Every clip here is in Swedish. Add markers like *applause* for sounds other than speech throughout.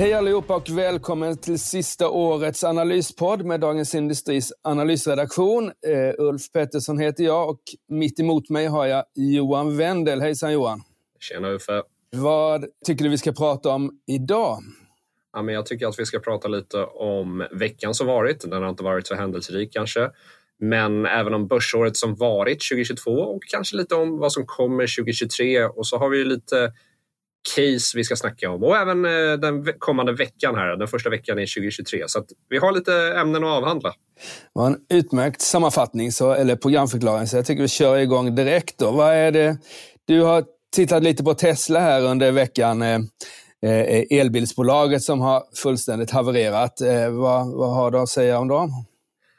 Hej allihopa och välkommen till sista årets analyspodd med Dagens Industris analysredaktion. Uh, Ulf Pettersson heter jag och mitt emot mig har jag Johan Wendel. Hejsan Johan! Tjena Uffe! Vad tycker du vi ska prata om idag? Ja, men jag tycker att vi ska prata lite om veckan som varit. Den har inte varit så händelserik kanske. Men även om börsåret som varit 2022 och kanske lite om vad som kommer 2023. Och så har vi lite case vi ska snacka om och även eh, den kommande veckan här, den första veckan i 2023. Så vi har lite ämnen att avhandla. Det var en utmärkt sammanfattning, så, eller programförklaring, så jag tycker vi kör igång direkt. Då. Vad är det? Du har tittat lite på Tesla här under veckan. Eh, eh, elbilsbolaget som har fullständigt havererat. Vad, vad har du att säga om dem?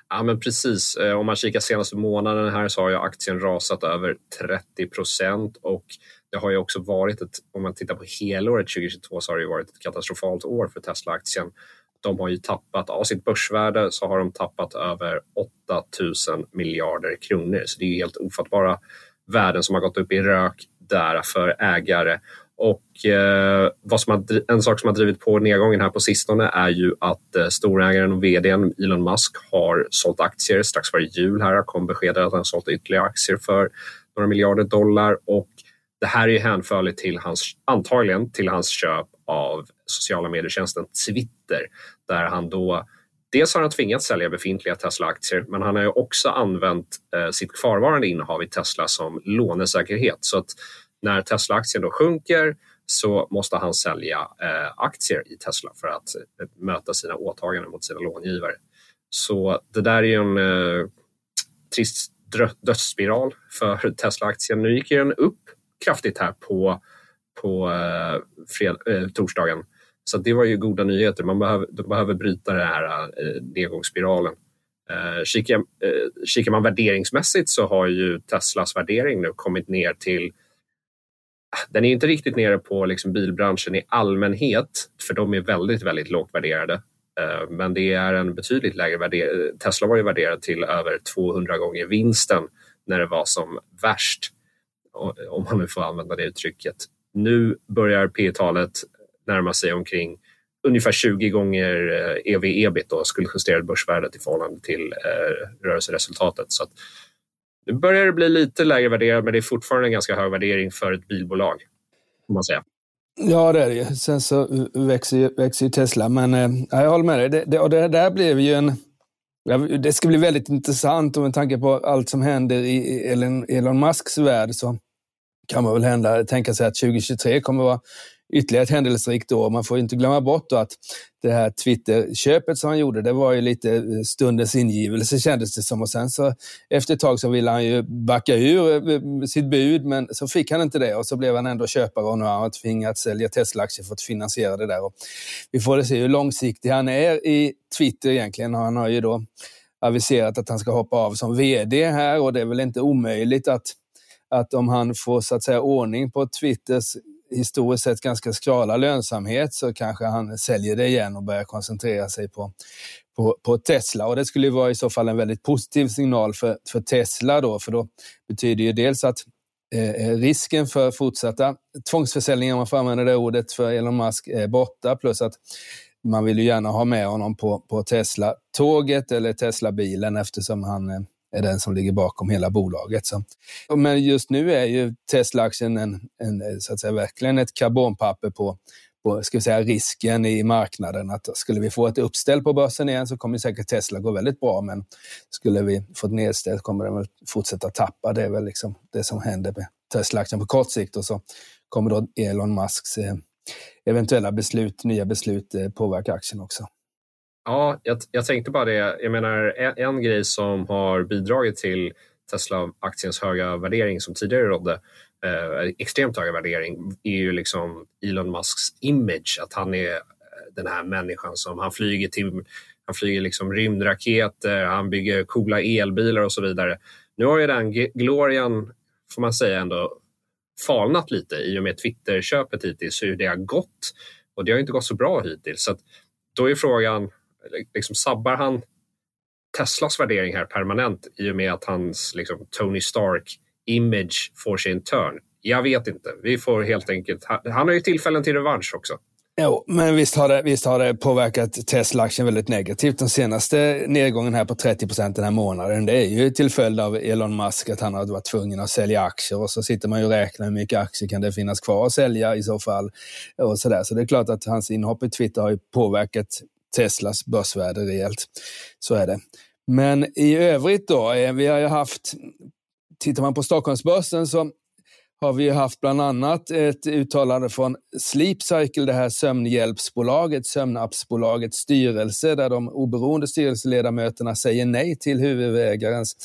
Ja, men precis. Om man kikar senaste månaden här så har ju aktien rasat över 30 procent och det har ju också varit ett, om man tittar på helåret 2022 så har det varit ett katastrofalt år för Tesla-aktien. De har ju tappat, av sitt börsvärde så har de tappat över 8000 miljarder kronor. Så det är helt ofattbara värden som har gått upp i rök där för ägare. Och eh, vad som har, en sak som har drivit på nedgången här på sistone är ju att eh, storägaren och vdn Elon Musk har sålt aktier. Strax före jul här kom beskedet att han sålt ytterligare aktier för några miljarder dollar och det här är ju hänförligt till hans, antagligen till hans köp av sociala medietjänsten Twitter där han då Dels har han tvingats sälja befintliga Tesla-aktier men han har ju också använt eh, sitt kvarvarande innehav i Tesla som lånesäkerhet. Så att när Tesla-aktien då sjunker så måste han sälja eh, aktier i Tesla för att eh, möta sina åtaganden mot sina långivare. Så det där är ju en eh, trist dödsspiral för Tesla-aktien. Nu gick den upp kraftigt här på, på eh, fred, eh, torsdagen. Så det var ju goda nyheter. Man behöver, de behöver bryta den här eh, nedgångsspiralen. Eh, kikar, eh, kikar man värderingsmässigt så har ju Teslas värdering nu kommit ner till ah, den är inte riktigt nere på liksom bilbranschen i allmänhet, för de är väldigt, väldigt lågt värderade. Eh, men det är en betydligt lägre värdering. Tesla var ju värderad till över 200 gånger vinsten när det var som värst om man nu får använda det uttrycket. Nu börjar P-talet närma sig omkring ungefär 20 gånger eh, ev-ebit och skuldjusterat börsvärdet i förhållande till eh, rörelseresultatet. Så att nu börjar det bli lite lägre värderat men det är fortfarande en ganska hög värdering för ett bilbolag. Får man säga. Ja, det är det Sen så eh, växer ju, växer ju Tesla. Men eh, jag håller med dig. Det, det, och det där blev ju en... Det ska bli väldigt intressant och med tanke på allt som händer i Elon, Elon Musks värld så kan man väl hända, tänka sig att 2023 kommer att vara ytterligare ett händelserikt år. Man får inte glömma bort att det här Twitter-köpet som han gjorde, det var ju lite eh, stundens ingivelse kändes det som. Och sen så efter ett tag så ville han ju backa ur eh, eh, sitt bud, men så fick han inte det och så blev han ändå köpare och nu har han tvingats sälja Tesla-aktier för att finansiera det där. Och vi får se hur långsiktig han är i Twitter egentligen. Han har ju då aviserat att han ska hoppa av som VD här och det är väl inte omöjligt att att om han får så att säga ordning på Twitters historiskt sett ganska skrala lönsamhet så kanske han säljer det igen och börjar koncentrera sig på, på, på Tesla. Och det skulle vara i så fall en väldigt positiv signal för, för Tesla då, för då betyder ju dels att eh, eh risken för fortsatta tvångsförsäljningar, om man får använda det ordet, för Elon Musk är borta. Plus att man vill ju gärna ha med honom på, på Tesla-tåget eller Tesla-bilen eftersom han eh, är den som ligger bakom hela bolaget. Så. Men just nu är ju Tesla-aktien en, en, så att säga, verkligen ett karbonpapper på, på ska vi säga, risken i marknaden. Att skulle vi få ett uppställ på börsen igen så kommer säkert Tesla gå väldigt bra, men skulle vi få ett nedställ kommer den väl fortsätta tappa. Det är väl liksom det som händer med Tesla-aktien på kort sikt och så kommer då Elon Musks eh, eventuella beslut, nya beslut eh, påverka aktien också. Ja, jag, jag, tänkte bara det. Jag menar, en, en grej som har bidragit till Tesla-aktiens höga värdering som tidigare rådde, eh, extremt höga värdering, är ju liksom Elon Musks image. Att han är eh, den här människan som han flyger till Han flyger liksom rymdraketer, han bygger coola elbilar och så vidare. Nu har ju den glorian, får man säga ändå, falnat lite i och med Twitter-köpet hittills, hur det har gått. Och det har inte gått så bra hittills. Så då är frågan, liksom, sabbar han Teslas värdering här permanent i och med att hans liksom, Tony Stark-image får sin törn. Jag vet inte. Vi får helt enkelt... Han har ju tillfällen till revansch också. Jo, men visst har det, visst har det påverkat Tesla-aktien väldigt negativt. Den senaste nedgången här på 30 procent den här månaden, det är ju till följd av Elon Musk, att han har varit tvungen att sälja aktier och så sitter man ju och räknar hur mycket aktier kan det finnas kvar att sälja i så fall. Och så, där. så det är klart att hans inhopp i Twitter har ju påverkat Teslas börsvärde rejält. Så är det. Men i övrigt då, eh, vi har ju haft, tittar man på Stockholmsbörsen så har vi haft bland annat ett uttalande från Sleep Cycle, det här sömnhjälpsbolaget, sömnappsbolagets styrelse, där de oberoende styrelseledamöterna säger nej till huvudägarens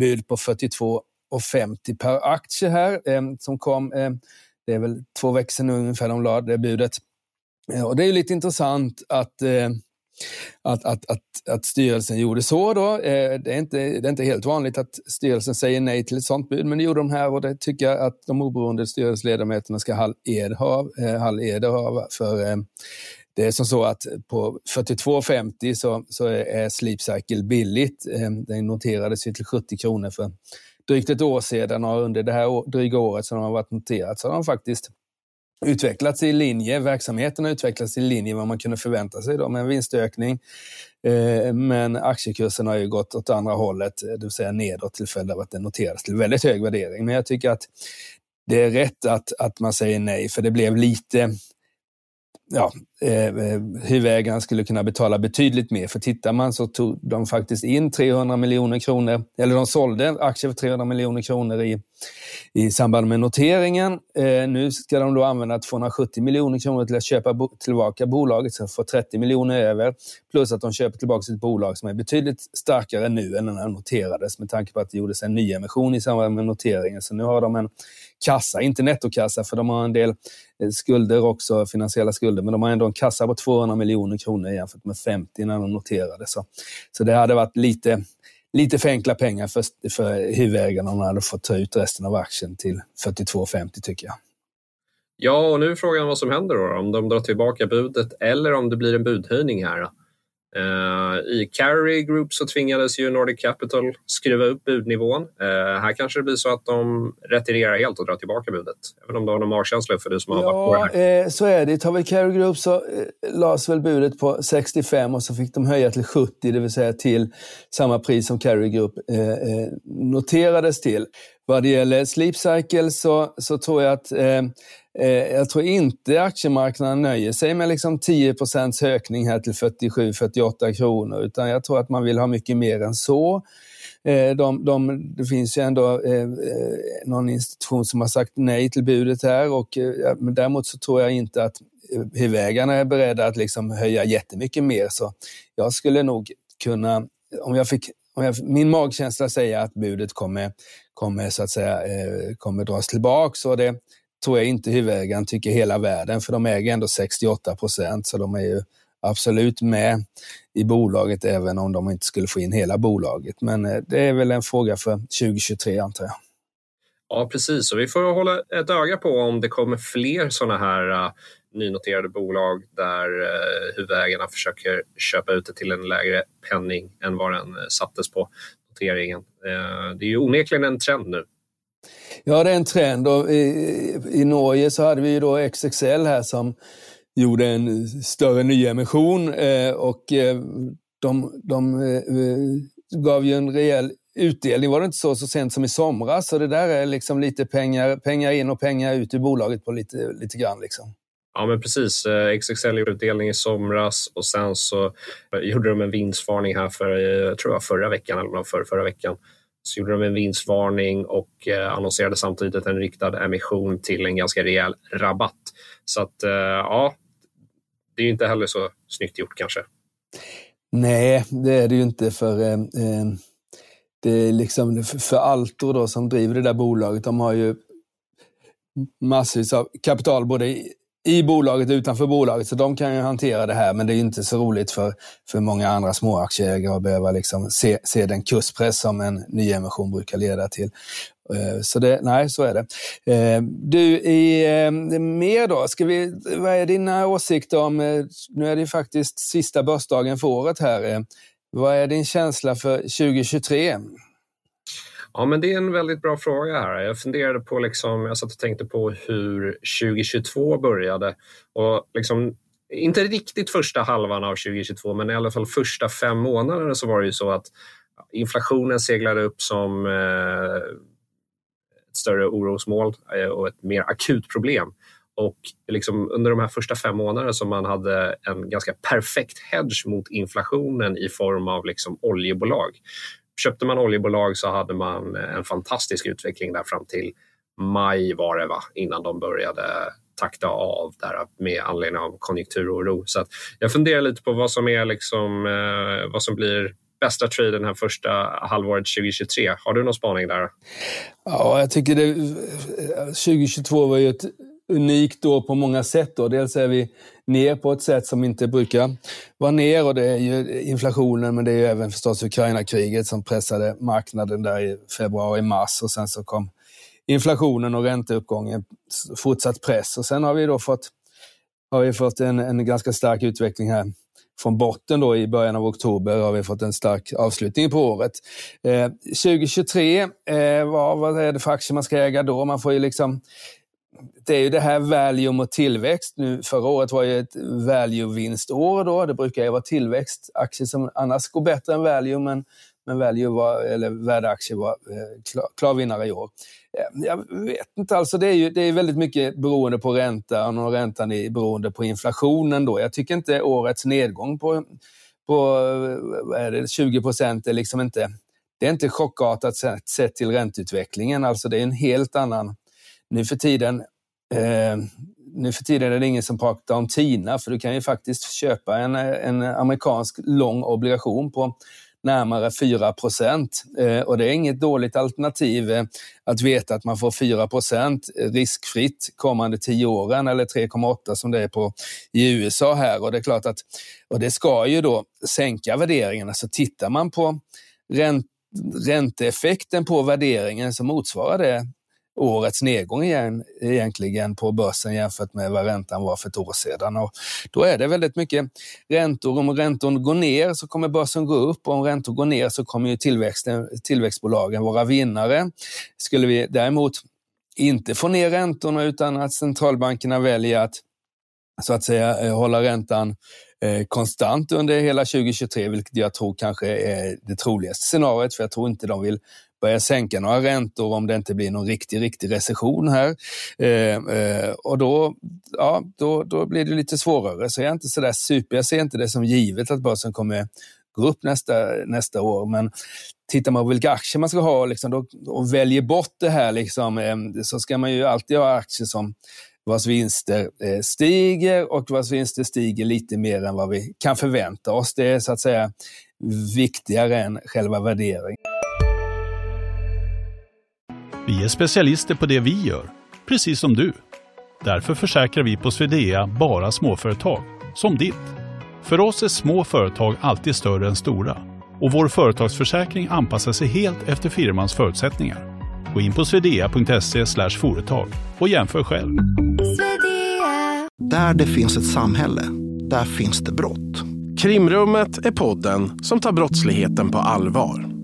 bud på 42,50 per aktie här, eh, som kom, eh, det är väl två veckor sedan ungefär de lade det budet. Eh, och det är ju lite intressant att eh, att, att, att, att styrelsen gjorde så. Då. Eh, det, är inte, det är inte helt vanligt att styrelsen säger nej till ett sånt bud, men det gjorde de här och det tycker jag att de oberoende styrelseledamöterna ska all ed ha. Eh, ed för eh, det är som så att på 42,50 så, så är Sleep Cycle billigt. Den noterades ju till 70 kronor för drygt ett år sedan och under det här dryga året som de har varit noterat så har de faktiskt utvecklats i linje, verksamheten har utvecklats i linje med vad man kunde förvänta sig då med en vinstökning. Eh, men aktiekursen har ju gått åt andra hållet, eh, det vill säga nedåt till följd av att den noteras till väldigt hög värdering. Men jag tycker att det är rätt att, att man säger nej, för det blev lite ja, eh, eh huvudägaren skulle kunna betala betydligt mer. För tittar man så tog de faktiskt in 300 miljoner kronor, eller de sålde aktier för 300 miljoner kronor i, i samband med noteringen. Eh, nu ska de då använda 270 miljoner kronor till att köpa bo tillbaka bolaget, så får 30 miljoner över. Plus att de köper tillbaka ett bolag som är betydligt starkare nu än när det noterades med tanke på att det gjordes en nyemission i samband med noteringen. Så nu har de en kassa, inte nettokassa för de har en del eh, skulder också, finansiella skulder, men de har ändå en kassa på 200 miljoner kronor jämfört med 50 när de noterade. Så, så det hade varit lite, lite för enkla pengar för, för huvudägarna om de hade fått ta ut resten av aktien till 42,50 tycker jag. Ja, och nu är frågan vad som händer då, om de drar tillbaka budet eller om det blir en budhöjning här. Uh, I Carry Group så tvingades ju Nordic Capital skruva upp budnivån. Uh, här kanske det blir så att de retirerar helt och drar tillbaka budet. Även om du har någon magkänsla för det som har ja, varit på det eh, så är det. Tar vi Carry Group så eh, lades väl budet på 65 och så fick de höja till 70, det vill säga till samma pris som Carry Group eh, eh noterades till. Vad det gäller Sleep Cycle så, så tror jag att eh, eh jag tror inte aktiemarknaden nöjer sig med liksom 10 ökning här till 47-48 kronor, utan jag tror att man vill ha mycket mer än så. Eh, de, de, det finns ju ändå eh, eh, någon institution som har sagt nej till budet här, och, eh, men däremot så tror jag inte att huvudägarna är beredda att liksom höja jättemycket mer. Så jag skulle nog kunna, om jag fick min magkänsla säger att budet kommer, kommer, så att säga, eh, kommer dras tillbaka och det tror jag inte huvudägaren tycker hela världen, för de äger ändå 68 procent, så de är ju absolut med i bolaget även om de inte skulle få in hela bolaget. Men eh, det är väl en fråga för 2023 antar jag. Ja, precis. Och vi får hålla ett öga på om det kommer fler sådana här uh, nynoterade bolag där eh, huvudägarna försöker köpa ut det till en lägre penning än vad den eh, sattes på noteringen. Eh, det är ju onekligen en trend nu. Ja, det är en trend. Och i, I Norge så hade vi ju då XXL här som gjorde en större nyemission och de, de gav ju en rejäl utdelning, var det inte så, så sent som i somras. Så det där är liksom lite pengar, pengar in och pengar ut i bolaget på lite, lite grann. Liksom. Ja, men precis. Eh, XXL gjorde utdelning i somras och sen så eh, gjorde de en vinstvarning här för, eh, jag tror jag förra veckan eller för förra veckan. Så gjorde de en vinstvarning och annonserade samtidigt en riktad emission till en ganska rejäl rabatt. Så att ja, det är ju inte heller så snyggt gjort kanske. Nej, det är det ju inte för eh, eh det är liksom för Altor då som driver det där bolaget. De har ju massvis av kapital både i bolaget utanför bolaget, så de kan ju hantera det här, men det är inte så roligt för, för många andra småaktieägare att behöva liksom se, se den kurspress som en nyemission brukar leda till. Eh, så det, nej, så är det. Eh, du, i, eh, mer då, ska vi, vad är dina åsikter om, nu är det faktiskt sista börsdagen för året här. Vad är din känsla för 2023? Ja, men det är en väldigt bra fråga här. Jag funderade på, liksom, jag satt och tänkte på hur 2022 började och liksom, inte riktigt första halvan av 2022, men i alla fall första fem månaderna så var det ju så att inflationen seglade upp som eh, ett större orosmål eh, och ett mer akut problem. Och liksom under de här första fem månaderna som man hade en ganska perfekt hedge mot inflationen i form av liksom oljebolag. Köpte man oljebolag så hade man eh, en fantastisk utveckling där fram till maj var det va, innan de började takta av där med anledning av konjunkturoro. Så jag funderar lite på vad som är liksom, eh, vad som blir bästa traden här första halvåret 2023. Har du någon spaning där? Ja, jag tycker det, eh, 2022 var ju ett unikt år på många sätt. Då. Dels är vi ner på ett sätt som inte brukar vara ner och det är ju inflationen men det är ju även förstås Ukraina-kriget som pressade marknaden där i februari-mars och sen så kom inflationen och ränteuppgången, fortsatt press och sen har vi då fått, har vi fått en, en ganska stark utveckling här från botten då i början av oktober har vi fått en stark avslutning på året. Eh, 2023, eh, vad, vad är det för aktier man ska äga då? Man får ju liksom det är ju det här value mot tillväxt. Nu, förra året var ju ett value-vinstår. Då. Det brukar ju vara tillväxtaktier som annars går bättre än value, men, men value var, eller värdeaktier var eh, klar, klar vinnare i år. Eh, jag vet inte, alltså det är ju det är väldigt mycket beroende på räntan och räntan är beroende på inflationen. Då. Jag tycker inte årets nedgång på, på eh, är det, 20 procent är liksom inte det är inte chockartat sett till ränteutvecklingen. Alltså det är en helt annan nu för tiden eh, nu för tiden är det ingen som pratar om TINA, för du kan ju faktiskt köpa en, en amerikansk lång obligation på närmare 4 procent. Eh, och det är inget dåligt alternativ eh, att veta att man får 4 procent riskfritt kommande 10 åren eller 3,8 som det är på i USA här. Och det är klart att och det ska ju då sänka värderingarna. Så alltså tittar man på ränt, ränteeffekten på värderingen så motsvarar det årets nedgång igen, egentligen på börsen jämfört med vad räntan var för ett år sedan. Och då är det väldigt mycket räntor. Om räntorna går ner så kommer börsen gå upp och om räntor går ner så kommer ju tillväxtbolagen vara vinnare. Skulle vi däremot inte få ner räntorna utan att centralbankerna väljer att så att säga eh, hålla räntan eh, konstant under hela 2023, vilket jag tror kanske är det troligaste scenariot, för jag tror inte de vill börja sänka några räntor om det inte blir någon riktig, riktig recession här. Eh, eh, och då, ja, då, då blir det lite svårare. Så jag är inte så där super, jag ser inte det som givet att börsen kommer gå upp nästa, nästa år. Men tittar man på vilka aktier man ska ha liksom, då, och väljer bort det här liksom, eh, så ska man ju alltid ha aktier som vars vinster eh, stiger och vars vinster stiger lite mer än vad vi kan förvänta oss. Det är så att säga viktigare än själva värderingen. Vi är specialister på det vi gör, precis som du. Därför försäkrar vi på Swedea bara småföretag, som ditt. För oss är små företag alltid större än stora och vår företagsförsäkring anpassar sig helt efter firmans förutsättningar. Gå in på swedea.se företag och jämför själv. Där det finns ett samhälle, där finns det brott. Krimrummet är podden som tar brottsligheten på allvar.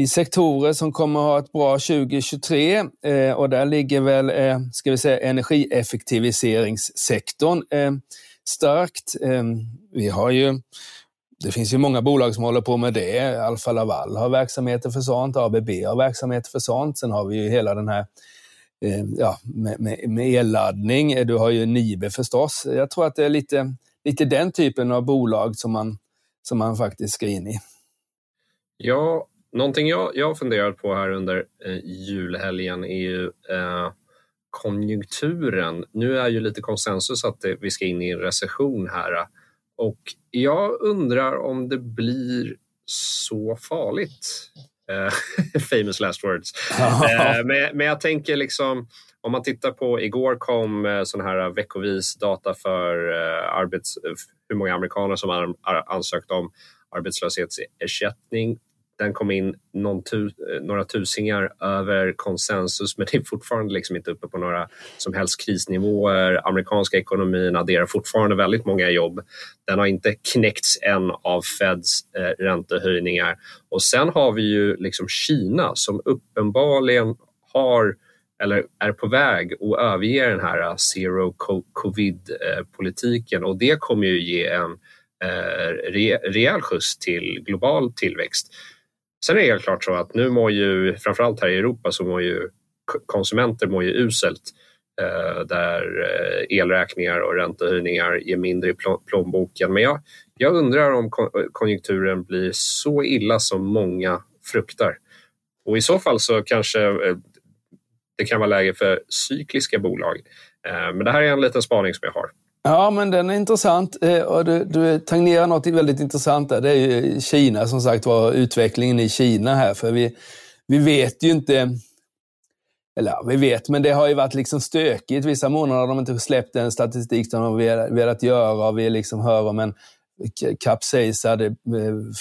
i sektorer som kommer att ha ett bra 2023 eh, och där ligger väl, eh, ska vi säga, energieffektiviseringssektorn eh, starkt. Eh, vi har ju det finns ju många bolag som håller på med det. Alfa Laval har verksamheter för sånt, ABB har verksamheter för sånt. Sen har vi ju hela den här eh, ja, med, med, med elladdning. Du har ju Nibe förstås. Jag tror att det är lite lite den typen av bolag som man, som man faktiskt ska in i. Ja, någonting jag, jag funderat på här under eh, julhelgen är ju eh, konjunkturen. Nu är ju lite konsensus att det, vi ska in i en recession här och jag undrar om det blir så farligt. Eh, *laughs* famous last words. eh, men, men jag tänker liksom om man tittar på, igår kom eh, sån här veckovis data för eh, arbets, hur många amerikaner som har ansökt om arbetslöshetsersättning den kom in tu, eh, några tusingar över konsensus men det är fortfarande liksom inte uppe på några som helst krisnivåer. Amerikanska ekonomin adderar fortfarande väldigt många jobb. Den har inte knäckts än av Feds eh, räntehöjningar. Och sen har vi ju liksom Kina som uppenbarligen har eller är på väg att överge den här eh, zero covid-politiken eh, och det kommer ju ge en rejäl skjuts till global tillväxt. Sen är det helt klart så att nu mår ju, framförallt här i Europa, så mår ju konsumenter mår ju uselt eh, där eh, elräkningar och räntehöjningar ger mindre i plånboken. Men jag, jag undrar om konjunkturen blir så illa som många fruktar. Och i så fall så kanske eh, det kan vara läge för cykliska bolag. Men det här är en liten spaning som jag har. Ja, men den är intressant. Eh, och du, du tangerar något väldigt intressant där. Det är ju Kina, som sagt var, utvecklingen i Kina här. För vi, vi vet ju inte, eller ja, vi vet, men det har ju varit liksom stökigt. Vissa månader har de inte släppt den statistik som de har velat göra. Och vi liksom hör om en kapsejsad eh,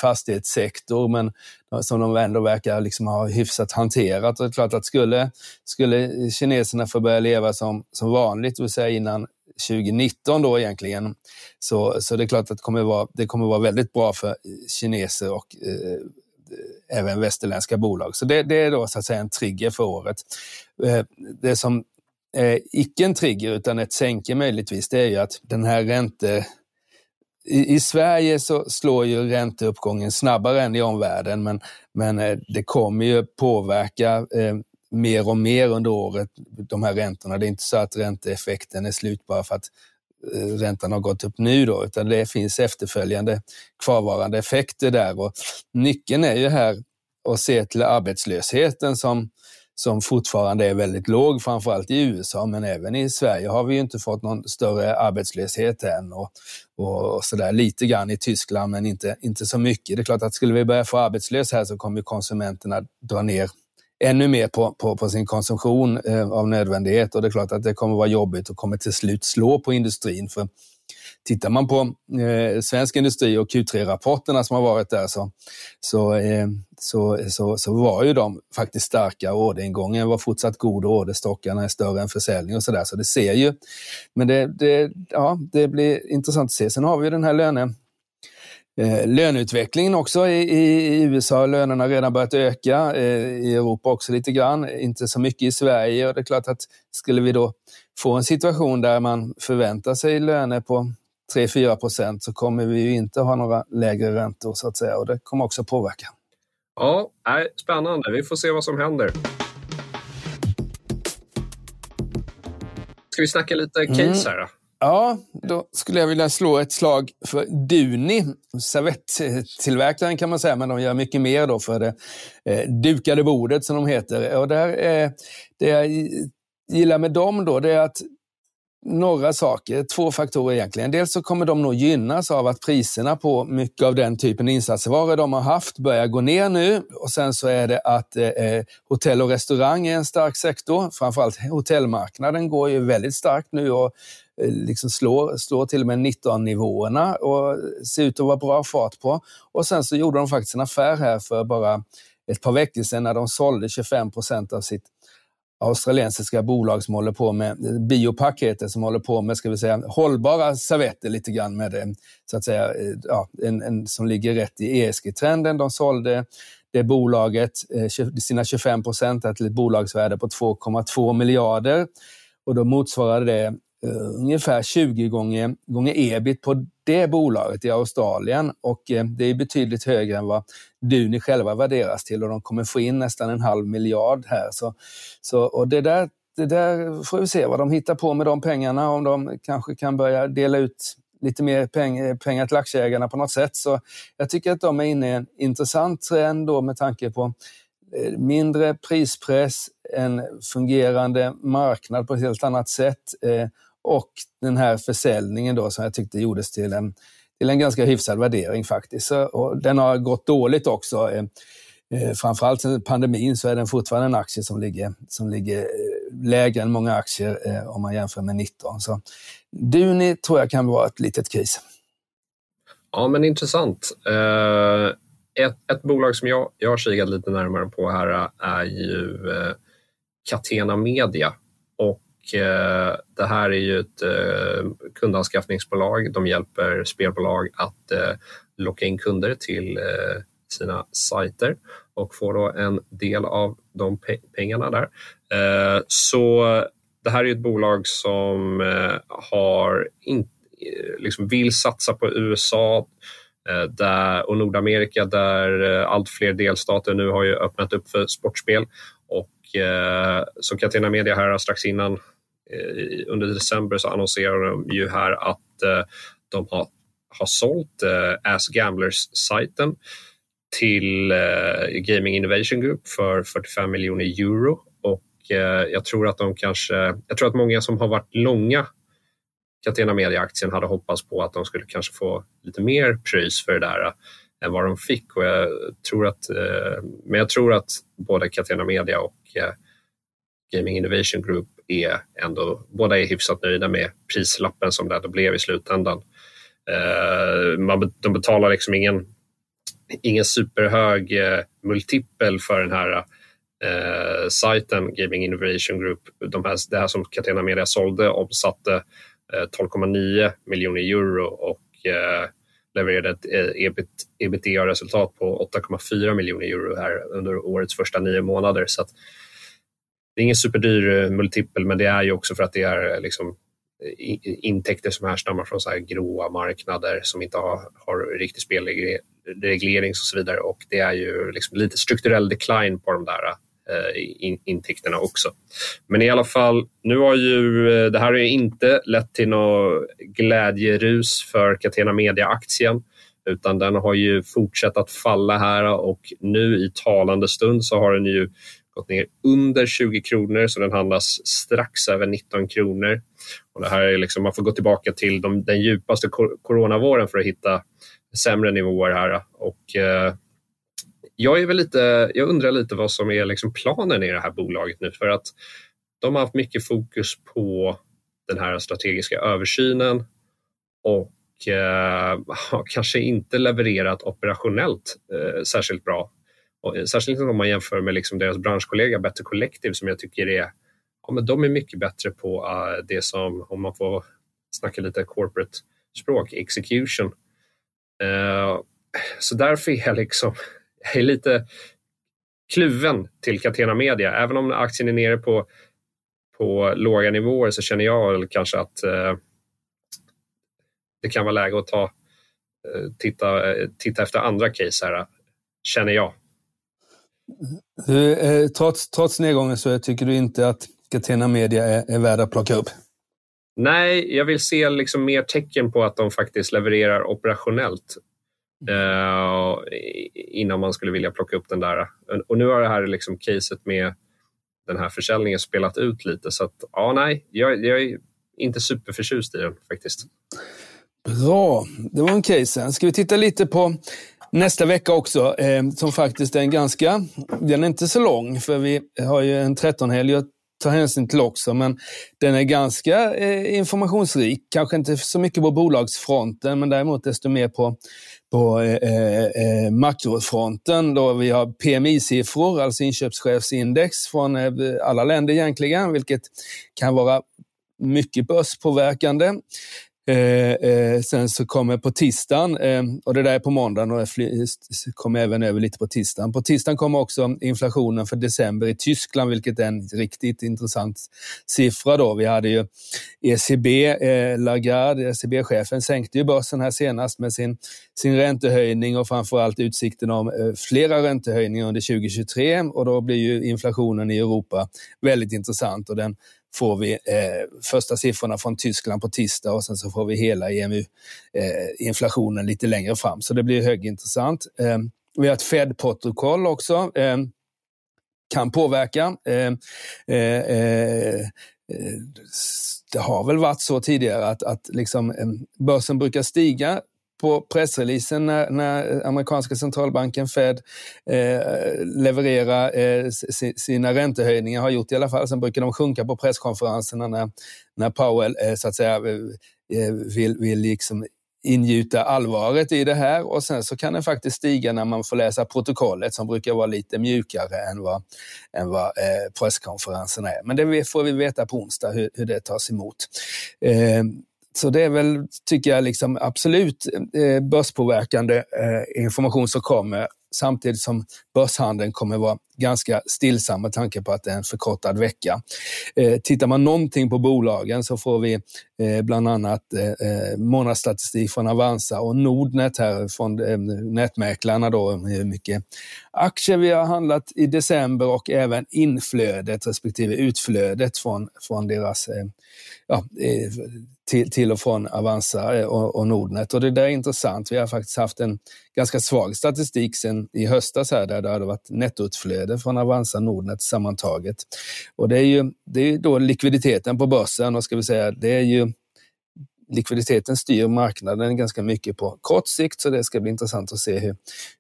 fastighetssektor, men eh, som de ändå verkar liksom ha hyfsat hanterat. Och det är klart att skulle, skulle kineserna få börja leva som, som vanligt, det vill säga innan 2019 då egentligen, så, så det är klart att det kommer vara, det kommer vara väldigt bra för kineser och eh, även västerländska bolag. Så det, det, är då så att säga en trigger för året. Eh, det som är icke en trigger utan ett sänke möjligtvis, det är ju att den här ränte i, I, Sverige så slår ju ränteuppgången snabbare än i omvärlden, men, men eh, det kommer ju påverka eh, mer och mer under året, de här räntorna. Det är inte så att ränteeffekten är slut bara för att eh, räntan har gått upp nu då, utan det finns efterföljande kvarvarande effekter där. Och nyckeln är ju här att se till arbetslösheten som, som fortfarande är väldigt låg, framförallt i USA, men även i Sverige har vi inte fått någon större arbetslöshet än. Och, och sådär lite grann i Tyskland, men inte, inte så mycket. Det är klart att skulle vi börja få arbetslöshet här så kommer konsumenterna dra ner ännu mer på, på, på sin konsumtion eh, av nödvändighet och det är klart att det kommer vara jobbigt och kommer till slut slå på industrin. För Tittar man på eh, svensk industri och Q3-rapporterna som har varit där så, så, eh, så, så, så, var ju de faktiskt starka. Orderingången var fortsatt god och orderstockarna är större än försäljning och sådär. Så det ser ju. Men det, det, ja, det blir intressant att se. Sen har vi den här löne Eh, löneutvecklingen också i, i, USA har lönerna redan börjat öka, eh, i Europa också lite grann, inte så mycket i Sverige. Och det är klart att skulle vi då få en situation där man förväntar sig löner på 3-4 procent så kommer vi ju inte ha några lägre räntor så att säga och det kommer också påverka. Ja, spännande. Vi får se vad som händer. Ska vi snacka lite case mm. här då? Ja, då skulle jag vilja slå ett slag för Duni, servettillverkaren kan man säga, men de gör mycket mer då för det eh, dukade bordet som de heter. Och där, eh, det jag gillar med dem då, det är att några saker, två faktorer egentligen. Dels så kommer de nog gynnas av att priserna på mycket av den typen insatsvaror de har haft börjar gå ner nu. Och sen så är det att eh, eh hotell och restaurang är en stark sektor. Framförallt hotellmarknaden går ju väldigt starkt nu och Eh, liksom slår, slår till och med 19-nivåerna och ser ut att vara bra fart på. Och sen så gjorde de faktiskt en affär här för bara ett par veckor sedan när de sålde 25 procent av sitt australiensiska bolag som håller på med, Biopack heter som håller på med, ska vi säga, hållbara servetter lite grann med det, så att säga, eh, ja, en, en som ligger rätt i ESG-trenden. De sålde det bolaget, eh, sina 25 procent till ett bolagsvärde på 2,2 miljarder och då motsvarade det Eh, ungefär 20 gånger, gånger ebit på det bolaget i Australien och eh, det är betydligt högre än vad Duni själva värderas till och de kommer få in nästan en halv miljard här. Så, så, och det där, det där får vi se vad de hittar på med de pengarna, om de kanske kan börja dela ut lite mer peng, pengar till aktieägarna på något sätt. Så jag tycker att de är inne i en intressant trend då med tanke på eh, mindre prispress, en fungerande marknad på ett helt annat sätt och den här försäljningen då som jag tyckte gjordes till en, till en ganska hyfsad värdering faktiskt. Och den har gått dåligt också. Eh, eh framförallt sen pandemin så är den fortfarande en aktie som ligger, som ligger eh, lägre än många aktier eh, om man jämför med 19. Så Duni tror jag kan vara ett litet case. Ja, men intressant. Ett, ett bolag som jag, jag har kikat lite närmare på här är ju Catena Media. Eh, det här är ju ett eh, kundanskaffningsbolag. De hjälper spelbolag att eh, locka in kunder till sina sajter och får då en del av de pe pengarna där. Så det här är ett bolag som har in, liksom vill satsa på USA där, och Nordamerika där allt fler delstater nu har ju öppnat upp för sportspel och som Catena Media här strax innan Eh, under december så annonserade de ju här att eh, de har, har sålt eh, As Gamblers-sajten till eh, Gaming Innovation Group för 45 miljoner euro och jag tror att de kanske, jag tror att många som har varit långa Catena Media-aktien hade hoppats på att de skulle kanske få lite mer pröjs för det där än vad de fick. Och jag tror att, men jag tror att både Catena Media och Gaming Innovation Group är ändå, båda är hyfsat nöjda med prislappen som det ändå blev i slutändan. Eh, man, de betalar liksom ingen, ingen superhög eh, multipel för den här eh, sajten Gaming Innovation Group. De här, det här som Catena Media sålde omsatte eh, 12,9 miljoner euro och eh, levererade ett eh, ebitda-resultat på 8,4 miljoner euro här under årets första nio månader. Så det är ingen superdyr eh, multipel, men det är ju också för att det är eh, liksom intäkter som härstammar från så här gråa marknader som inte har, har riktig spelreglering och så vidare. Och det är ju liksom lite strukturell decline på de där eh, in, intäkterna också. Men i alla fall, nu har ju det här har inte lett till något glädjerus för Catena Media-aktien utan den har ju fortsatt att falla här och nu i talande stund så har den ju gått ner under 20 kronor så den handlas strax över 19 kronor. Och det här är liksom, man får gå tillbaka till de, den djupaste coronavåren för att hitta sämre nivåer här. Och, eh, jag, är väl lite, jag undrar lite vad som är liksom planen i det här bolaget nu för att de har haft mycket fokus på den här strategiska översynen och eh, *laughs* har kanske inte levererat operationellt eh, särskilt bra. Och, eh, särskilt om man jämför med liksom deras branschkollega Better Collective som jag tycker är, ja, men de är mycket bättre på uh, det som, om man får snacka lite corporate språk, execution. Uh, så därför är jag liksom, jag är lite kluven till Catena Media. Även om aktien är nere på, på låga nivåer så känner jag kanske att uh, det kan vara läge att ta, titta, titta efter andra case här, känner jag. Eh, trots, trots nedgången så tycker du inte att Catena Media är, är värd att plocka upp? Nej, jag vill se liksom mer tecken på att de faktiskt levererar operationellt uh, innan man skulle vilja plocka upp den där. Och nu har det här liksom caset med den här försäljningen spelat ut lite så att ja, nej, jag, jag är inte superförtjust i den faktiskt. Bra, det var en case. Ska vi titta lite på nästa vecka också, eh, som faktiskt är en ganska, den är inte så lång, för vi har ju en 13-helg att ta hänsyn till också, men den är ganska eh, informationsrik. Kanske inte så mycket på bolagsfronten, men däremot desto mer på, på eh, eh, eh makrofronten då vi har PMI-siffror, alltså inköpschefsindex från eh, alla länder egentligen, vilket kan vara mycket börspåverkande. Eh, eh, sen så kommer på tisdagen, eh, och det där är på måndagen och kommer även över lite på tisdagen. På tisdagen kommer också inflationen för december i Tyskland, vilket är en riktigt intressant siffra. Då. Vi hade ju ECB, eh, Lagarde, ECB-chefen, sänkte ju börsen här senast med sin, sin räntehöjning och framförallt utsikten om eh, flera räntehöjningar under 2023 och då blir ju inflationen i Europa väldigt intressant och den får vi eh, första siffrorna från Tyskland på tisdag och sen så får vi hela EMU-inflationen eh, lite längre fram. Så det blir högintressant. Ehm, vi har ett Fed-protokoll också. Ehm, kan påverka. Ehm, eh, eh, det har väl varit så tidigare att, att liksom, börsen brukar stiga på pressreleasen när, när amerikanska centralbanken Fed eh, levererar eh, sina räntehöjningar, har gjort i alla fall. Sen brukar de sjunka på presskonferenserna när, när Powell eh, så att säga eh, eh vill, vill liksom ingjuta allvaret i det här och sen så kan den faktiskt stiga när man får läsa protokollet som brukar vara lite mjukare än vad, än vad eh, presskonferenserna är. Men det får vi veta på onsdag hur, hur det tas emot. Eh, så det är väl, tycker jag, liksom absolut eh, börspåverkande eh, information som kommer. Samtidigt som börshandeln kommer vara ganska stillsam med tanke på att det är en förkortad vecka. Eh, tittar man någonting på bolagen så får vi eh, bland annat eh, eh månadsstatistik från Avanza och Nordnet här från eh, nätmäklarna då, hur mycket aktier vi har handlat i december och även inflödet respektive utflödet från, från deras eh, ja, till, till och från Avanza och, och Nordnet. Och det där är intressant. Vi har faktiskt haft en ganska svag statistik sen i höstas här där det hade varit nettoutflöde från Avanza Nordnet sammantaget. Och det är ju det är då likviditeten på börsen och ska vi säga, det är ju likviditeten styr marknaden ganska mycket på kort sikt så det ska bli intressant att se hur,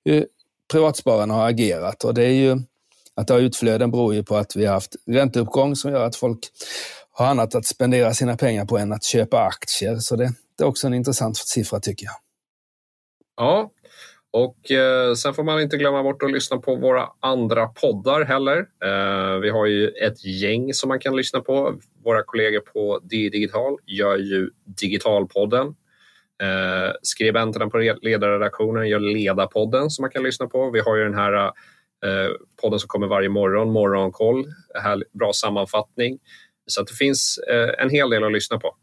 hur privatspararna har agerat. Och det är ju att det har utflöden beror ju på att vi har haft ränteuppgång som gör att folk har annat att spendera sina pengar på än att köpa aktier. Så det, det är också en intressant siffra tycker jag. Ja, och eh, sen får man inte glömma bort att lyssna på våra andra poddar heller. Eh, vi har ju ett gäng som man kan lyssna på. Våra kollegor på Digital gör ju Digitalpodden. Eh, skribenterna på ledarredaktionen gör Ledarpodden som man kan lyssna på. Vi har ju den här eh, podden som kommer varje morgon, Morgonkoll. Här, bra sammanfattning. Så det finns eh, en hel del att lyssna på.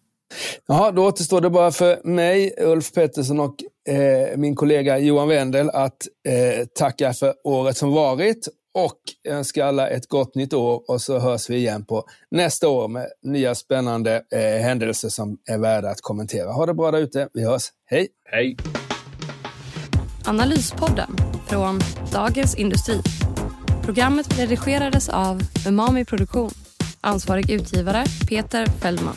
Ja, då återstår det bara för mig, Ulf Pettersson och eh, min kollega Johan Wendel att eh, tacka för året som varit och önska alla ett gott nytt år och så hörs vi igen på nästa år med nya spännande eh, händelser som är värda att kommentera. Ha det bra där ute. Vi hörs. Hej! Hej! Analyspodden från Dagens Industri. Programmet redigerades av Umami Produktion. Ansvarig utgivare Peter Fellman.